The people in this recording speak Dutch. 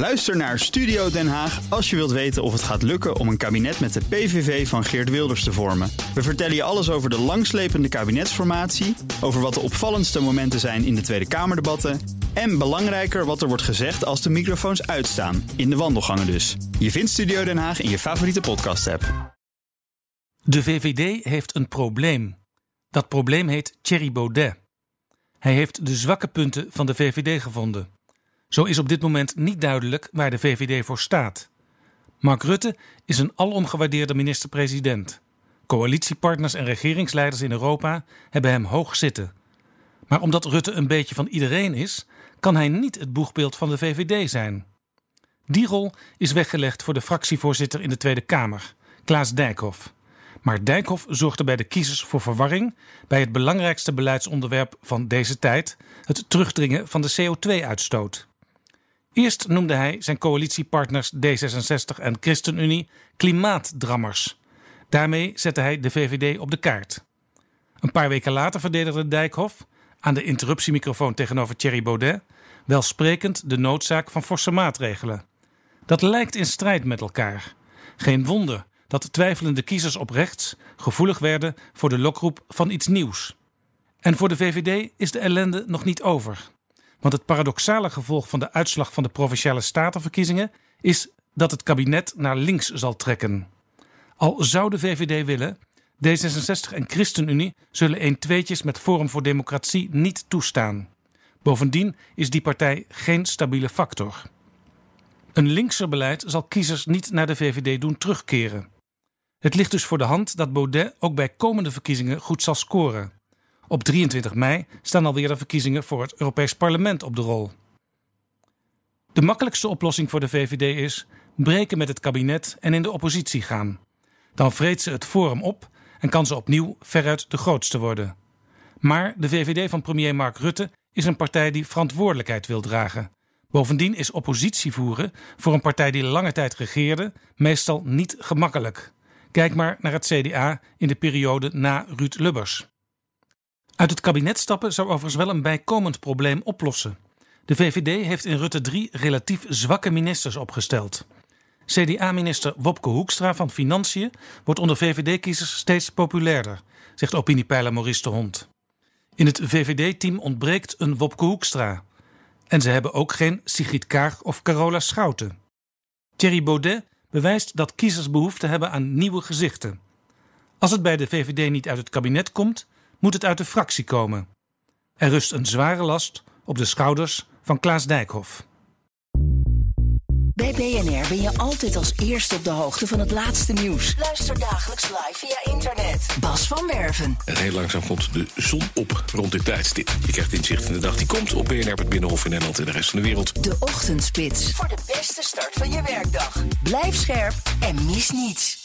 Luister naar Studio Den Haag als je wilt weten of het gaat lukken om een kabinet met de PVV van Geert Wilders te vormen. We vertellen je alles over de langslepende kabinetsformatie, over wat de opvallendste momenten zijn in de Tweede Kamerdebatten en belangrijker wat er wordt gezegd als de microfoons uitstaan, in de wandelgangen dus. Je vindt Studio Den Haag in je favoriete podcast-app. De VVD heeft een probleem. Dat probleem heet Thierry Baudet. Hij heeft de zwakke punten van de VVD gevonden. Zo is op dit moment niet duidelijk waar de VVD voor staat. Mark Rutte is een alomgewaardeerde minister-president. Coalitiepartners en regeringsleiders in Europa hebben hem hoog zitten. Maar omdat Rutte een beetje van iedereen is, kan hij niet het boegbeeld van de VVD zijn. Die rol is weggelegd voor de fractievoorzitter in de Tweede Kamer, Klaas Dijkhoff. Maar Dijkhoff zorgde bij de kiezers voor verwarring bij het belangrijkste beleidsonderwerp van deze tijd, het terugdringen van de CO2-uitstoot. Eerst noemde hij zijn coalitiepartners D66 en ChristenUnie klimaatdrammers. Daarmee zette hij de VVD op de kaart. Een paar weken later verdedigde Dijkhoff, aan de interruptiemicrofoon tegenover Thierry Baudet, welsprekend de noodzaak van forse maatregelen. Dat lijkt in strijd met elkaar. Geen wonder dat twijfelende kiezers op rechts gevoelig werden voor de lokroep van iets nieuws. En voor de VVD is de ellende nog niet over. Want het paradoxale gevolg van de uitslag van de provinciale statenverkiezingen is dat het kabinet naar links zal trekken. Al zou de VVD willen, D66 en ChristenUnie zullen een tweetjes met Forum voor Democratie niet toestaan. Bovendien is die partij geen stabiele factor. Een linkser beleid zal kiezers niet naar de VVD doen terugkeren. Het ligt dus voor de hand dat Baudet ook bij komende verkiezingen goed zal scoren. Op 23 mei staan alweer de verkiezingen voor het Europees Parlement op de rol. De makkelijkste oplossing voor de VVD is breken met het kabinet en in de oppositie gaan. Dan vreet ze het Forum op en kan ze opnieuw veruit de grootste worden. Maar de VVD van premier Mark Rutte is een partij die verantwoordelijkheid wil dragen. Bovendien is oppositie voeren voor een partij die lange tijd regeerde meestal niet gemakkelijk. Kijk maar naar het CDA in de periode na Ruud Lubbers. Uit het kabinet stappen zou overigens wel een bijkomend probleem oplossen. De VVD heeft in Rutte 3 relatief zwakke ministers opgesteld. CDA-minister Wopke Hoekstra van Financiën wordt onder VVD-kiezers steeds populairder, zegt opiniepeiler Maurice de Hond. In het VVD-team ontbreekt een Wopke Hoekstra. En ze hebben ook geen Sigrid Kaag of Carola Schouten. Thierry Baudet bewijst dat kiezers behoefte hebben aan nieuwe gezichten. Als het bij de VVD niet uit het kabinet komt, moet het uit de fractie komen. Er rust een zware last op de schouders van Klaas Dijkhoff. Bij BNR ben je altijd als eerste op de hoogte van het laatste nieuws. Luister dagelijks live via internet. Bas van Werven. En heel langzaam komt de zon op rond dit tijdstip. Je krijgt inzicht in de dag die komt op BNR, het Binnenhof in Nederland en de rest van de wereld. De Ochtendspits. Voor de beste start van je werkdag. Blijf scherp en mis niets.